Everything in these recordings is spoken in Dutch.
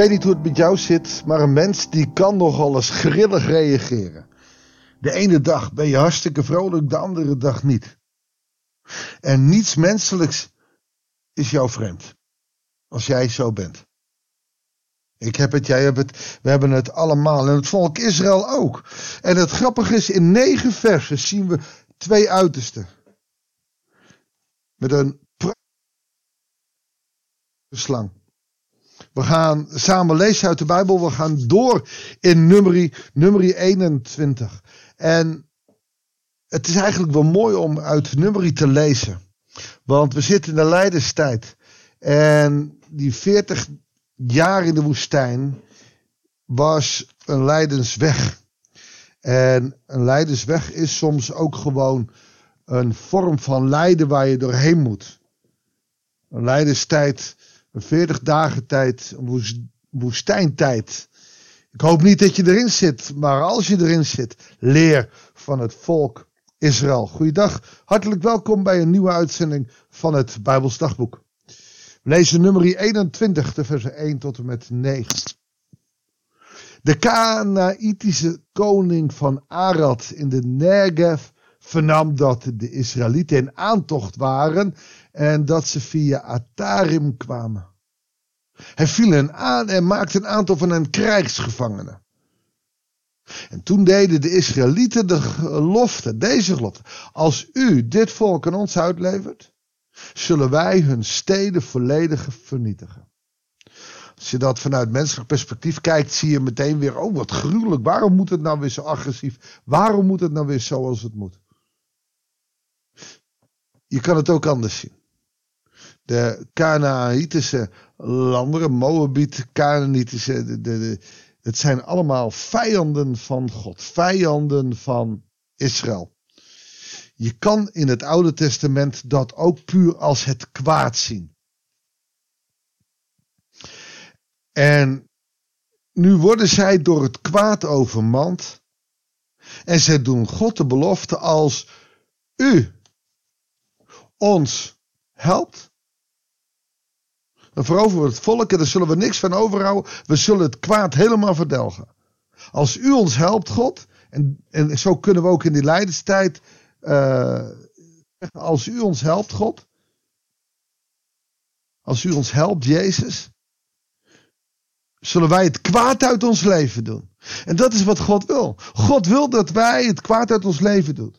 weet niet hoe het met jou zit, maar een mens die kan nogal eens grillig reageren. De ene dag ben je hartstikke vrolijk, de andere dag niet. En niets menselijks is jou vreemd. Als jij zo bent. Ik heb het, jij hebt het, we hebben het allemaal. En het volk Israël ook. En het grappige is, in negen versen zien we twee uitersten. Met een slang. We gaan samen lezen uit de Bijbel. We gaan door in nummerie, nummerie 21. En het is eigenlijk wel mooi om uit nummerie te lezen. Want we zitten in de lijdenstijd. En die 40 jaar in de woestijn was een lijdensweg. En een lijdensweg is soms ook gewoon een vorm van lijden waar je doorheen moet. Een lijdenstijd 40 dagen tijd, een woestijntijd. Ik hoop niet dat je erin zit, maar als je erin zit, leer van het volk Israël. Goeiedag, hartelijk welkom bij een nieuwe uitzending van het Bijbels Dagboek. We lezen nummer 21, de versen 1 tot en met 9. De Kanaïtische koning van Arad in de Negev vernam dat de Israëlieten in aantocht waren en dat ze via Atarim kwamen. Hij viel hen aan en maakte een aantal van hen krijgsgevangenen. En toen deden de Israëlieten de gelofte, deze gelofte. Als u dit volk aan ons uitlevert, zullen wij hun steden volledig vernietigen. Als je dat vanuit menselijk perspectief kijkt, zie je meteen weer, oh wat gruwelijk, waarom moet het nou weer zo agressief? Waarom moet het nou weer zoals het moet? Je kan het ook anders zien de Canaanitische landen, Moabiet, Canaanitische, de, de, het zijn allemaal vijanden van God, vijanden van Israël. Je kan in het Oude Testament dat ook puur als het kwaad zien. En nu worden zij door het kwaad overmand. En zij doen God de belofte als u ons helpt, dan veroveren we het volk en daar zullen we niks van overhouden. We zullen het kwaad helemaal verdelgen. Als u ons helpt, God, en, en zo kunnen we ook in die lijdenstijd, uh, als u ons helpt, God, als u ons helpt, Jezus, zullen wij het kwaad uit ons leven doen. En dat is wat God wil. God wil dat wij het kwaad uit ons leven doen.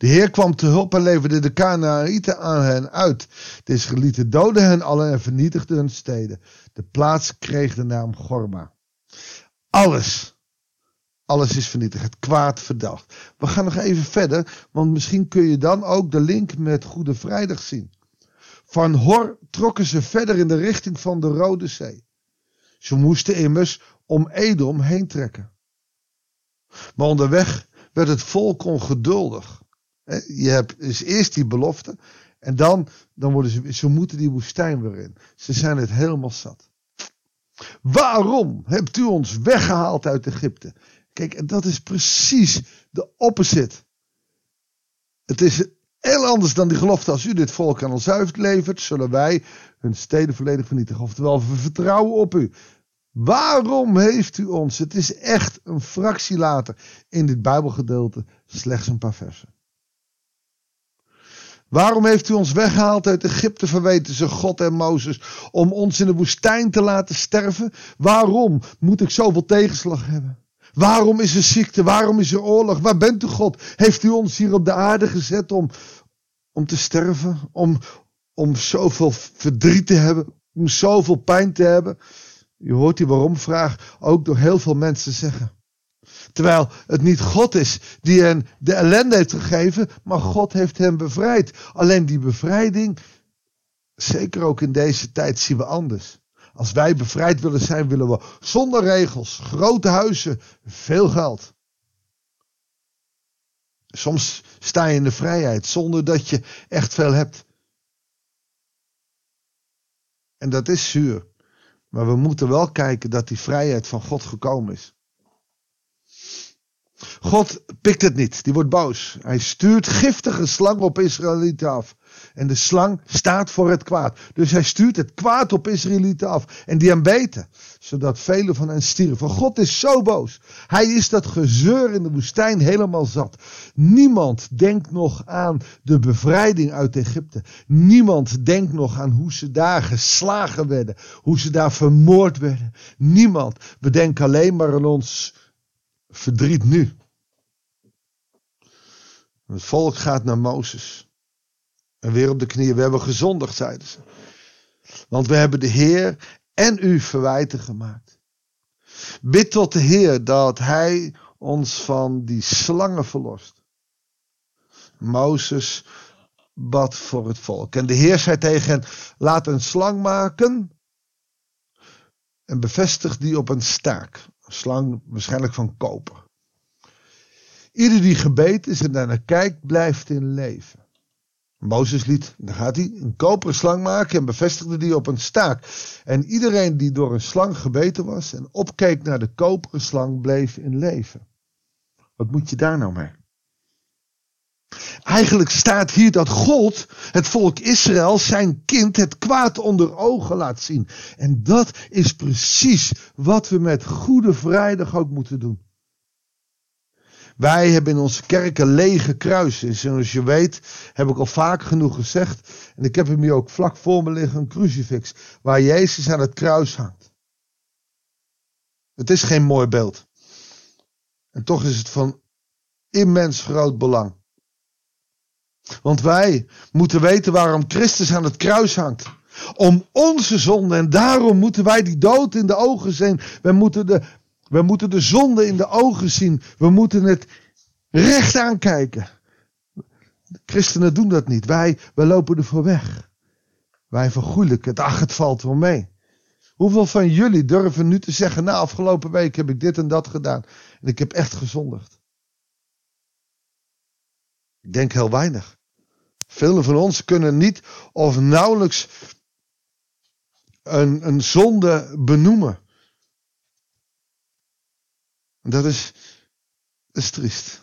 De Heer kwam te hulp en leverde de Canaanieten aan hen uit. De Israëlieten doden hen allen en vernietigden hun steden. De plaats kreeg de naam Gorma. Alles, alles is vernietigd. Het kwaad verdacht. We gaan nog even verder, want misschien kun je dan ook de link met Goede Vrijdag zien. Van Hor trokken ze verder in de richting van de Rode Zee. Ze moesten immers om Edom heen trekken. Maar onderweg werd het volk ongeduldig. Je hebt dus eerst die belofte. En dan, dan worden ze, ze moeten die woestijn weer in. Ze zijn het helemaal zat. Waarom hebt u ons weggehaald uit Egypte? Kijk, en dat is precies de opposite. Het is heel anders dan die gelofte. Als u dit volk aan ons levert, zullen wij hun steden volledig vernietigen. Oftewel, we vertrouwen op u. Waarom heeft u ons? Het is echt een fractie later in dit Bijbelgedeelte slechts een paar versen. Waarom heeft u ons weggehaald uit Egypte, verweten ze God en Mozes, om ons in de woestijn te laten sterven? Waarom moet ik zoveel tegenslag hebben? Waarom is er ziekte? Waarom is er oorlog? Waar bent u God? Heeft u ons hier op de aarde gezet om, om te sterven? Om, om zoveel verdriet te hebben? Om zoveel pijn te hebben? Je hoort die waarom-vraag ook door heel veel mensen zeggen. Terwijl het niet God is die hen de ellende heeft gegeven, maar God heeft hen bevrijd. Alleen die bevrijding, zeker ook in deze tijd, zien we anders. Als wij bevrijd willen zijn, willen we zonder regels, grote huizen, veel geld. Soms sta je in de vrijheid zonder dat je echt veel hebt. En dat is zuur. Maar we moeten wel kijken dat die vrijheid van God gekomen is. God pikt het niet. Die wordt boos. Hij stuurt giftige slangen op Israëlieten af. En de slang staat voor het kwaad. Dus hij stuurt het kwaad op Israëlieten af. En die hem beten. Zodat velen van hen stierven. God is zo boos. Hij is dat gezeur in de woestijn helemaal zat. Niemand denkt nog aan de bevrijding uit Egypte. Niemand denkt nog aan hoe ze daar geslagen werden. Hoe ze daar vermoord werden. Niemand. We denken alleen maar aan ons verdriet nu. Het volk gaat naar Mozes. En weer op de knieën. We hebben gezondigd, zeiden ze. Want we hebben de Heer en u verwijten gemaakt. Bid tot de Heer dat Hij ons van die slangen verlost. Mozes bad voor het volk. En de Heer zei tegen hen: Laat een slang maken. En bevestig die op een staak. Slang waarschijnlijk van koper. Ieder die gebeten is en naar kijkt, blijft in leven. Mozes liet, daar gaat hij, een koperen slang maken en bevestigde die op een staak. En iedereen die door een slang gebeten was en opkeek naar de koperen slang, bleef in leven. Wat moet je daar nou mee? Eigenlijk staat hier dat God het volk Israël, zijn kind, het kwaad onder ogen laat zien. En dat is precies wat we met Goede Vrijdag ook moeten doen. Wij hebben in onze kerken lege kruisen. En zoals je weet, heb ik al vaak genoeg gezegd. En ik heb hem hier ook vlak voor me liggen, een crucifix. Waar Jezus aan het kruis hangt. Het is geen mooi beeld. En toch is het van immens groot belang. Want wij moeten weten waarom Christus aan het kruis hangt. Om onze zonde. En daarom moeten wij die dood in de ogen zien. Wij moeten de we moeten de zonde in de ogen zien. We moeten het recht aankijken. Christenen doen dat niet. Wij, wij lopen er voor weg. Wij vergoeilijken het. Ach, het valt wel mee. Hoeveel van jullie durven nu te zeggen, nou afgelopen week heb ik dit en dat gedaan. En ik heb echt gezondigd. Ik denk heel weinig. Velen van ons kunnen niet of nauwelijks een, een zonde benoemen. Dat is, is triest.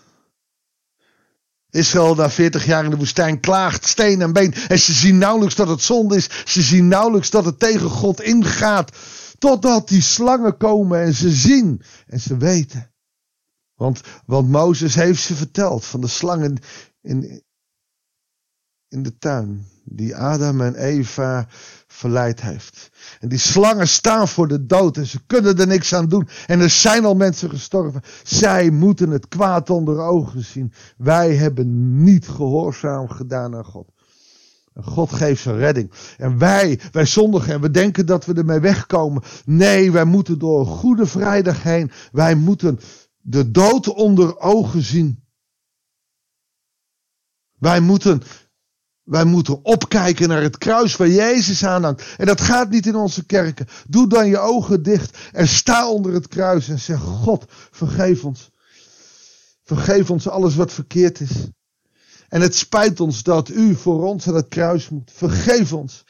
Israël na 40 jaar in de woestijn klaagt steen en been. En ze zien nauwelijks dat het zonde is. Ze zien nauwelijks dat het tegen God ingaat. Totdat die slangen komen en ze zien en ze weten. Want, want Mozes heeft ze verteld van de slangen in, in de tuin. Die Adam en Eva verleid heeft. En die slangen staan voor de dood en ze kunnen er niks aan doen. En er zijn al mensen gestorven. Zij moeten het kwaad onder ogen zien. Wij hebben niet gehoorzaam gedaan aan God. God geeft zijn redding. En wij, wij zondigen en we denken dat we ermee wegkomen. Nee, wij moeten door Goede Vrijdag heen. Wij moeten de dood onder ogen zien. Wij moeten wij moeten opkijken naar het kruis waar Jezus aanhangt. En dat gaat niet in onze kerken. Doe dan je ogen dicht en sta onder het kruis en zeg: God, vergeef ons. Vergeef ons alles wat verkeerd is. En het spijt ons dat u voor ons aan het kruis moet. Vergeef ons.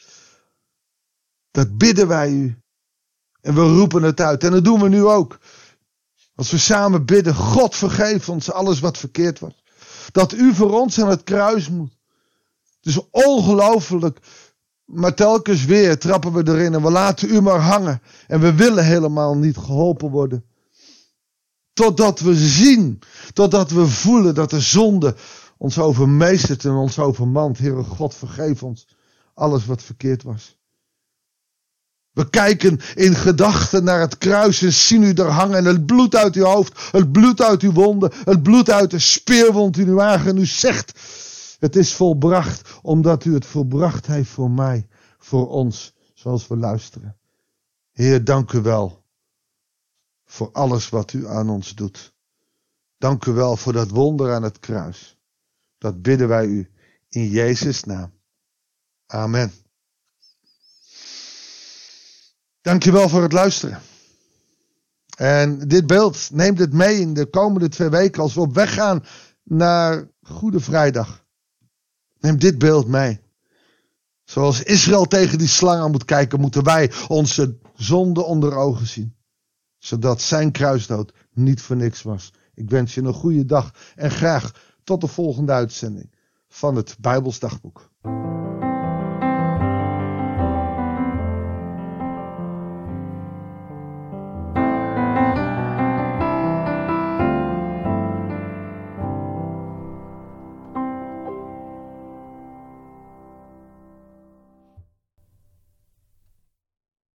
Dat bidden wij u. En we roepen het uit. En dat doen we nu ook. Als we samen bidden: God, vergeef ons alles wat verkeerd was. Dat u voor ons aan het kruis moet. Het is ongelooflijk. Maar telkens weer trappen we erin en we laten u maar hangen. En we willen helemaal niet geholpen worden. Totdat we zien, totdat we voelen dat de zonde ons overmeestert en ons overmand. Heere God, vergeef ons alles wat verkeerd was. We kijken in gedachten naar het kruis en zien u er hangen. En het bloed uit uw hoofd, het bloed uit uw wonden, het bloed uit de speerwond in uw wagen. En u zegt, het is volbracht omdat u het volbracht heeft voor mij, voor ons, zoals we luisteren. Heer, dank u wel voor alles wat u aan ons doet. Dank u wel voor dat wonder aan het kruis. Dat bidden wij u in Jezus' naam. Amen. Dank je wel voor het luisteren. En dit beeld, neem dit mee in de komende twee weken als we op weg gaan naar Goede Vrijdag. Neem dit beeld mee. Zoals Israël tegen die slang aan moet kijken, moeten wij onze zonde onder ogen zien. Zodat zijn kruisdood niet voor niks was. Ik wens je een goede dag en graag tot de volgende uitzending van het Bijbelsdagboek.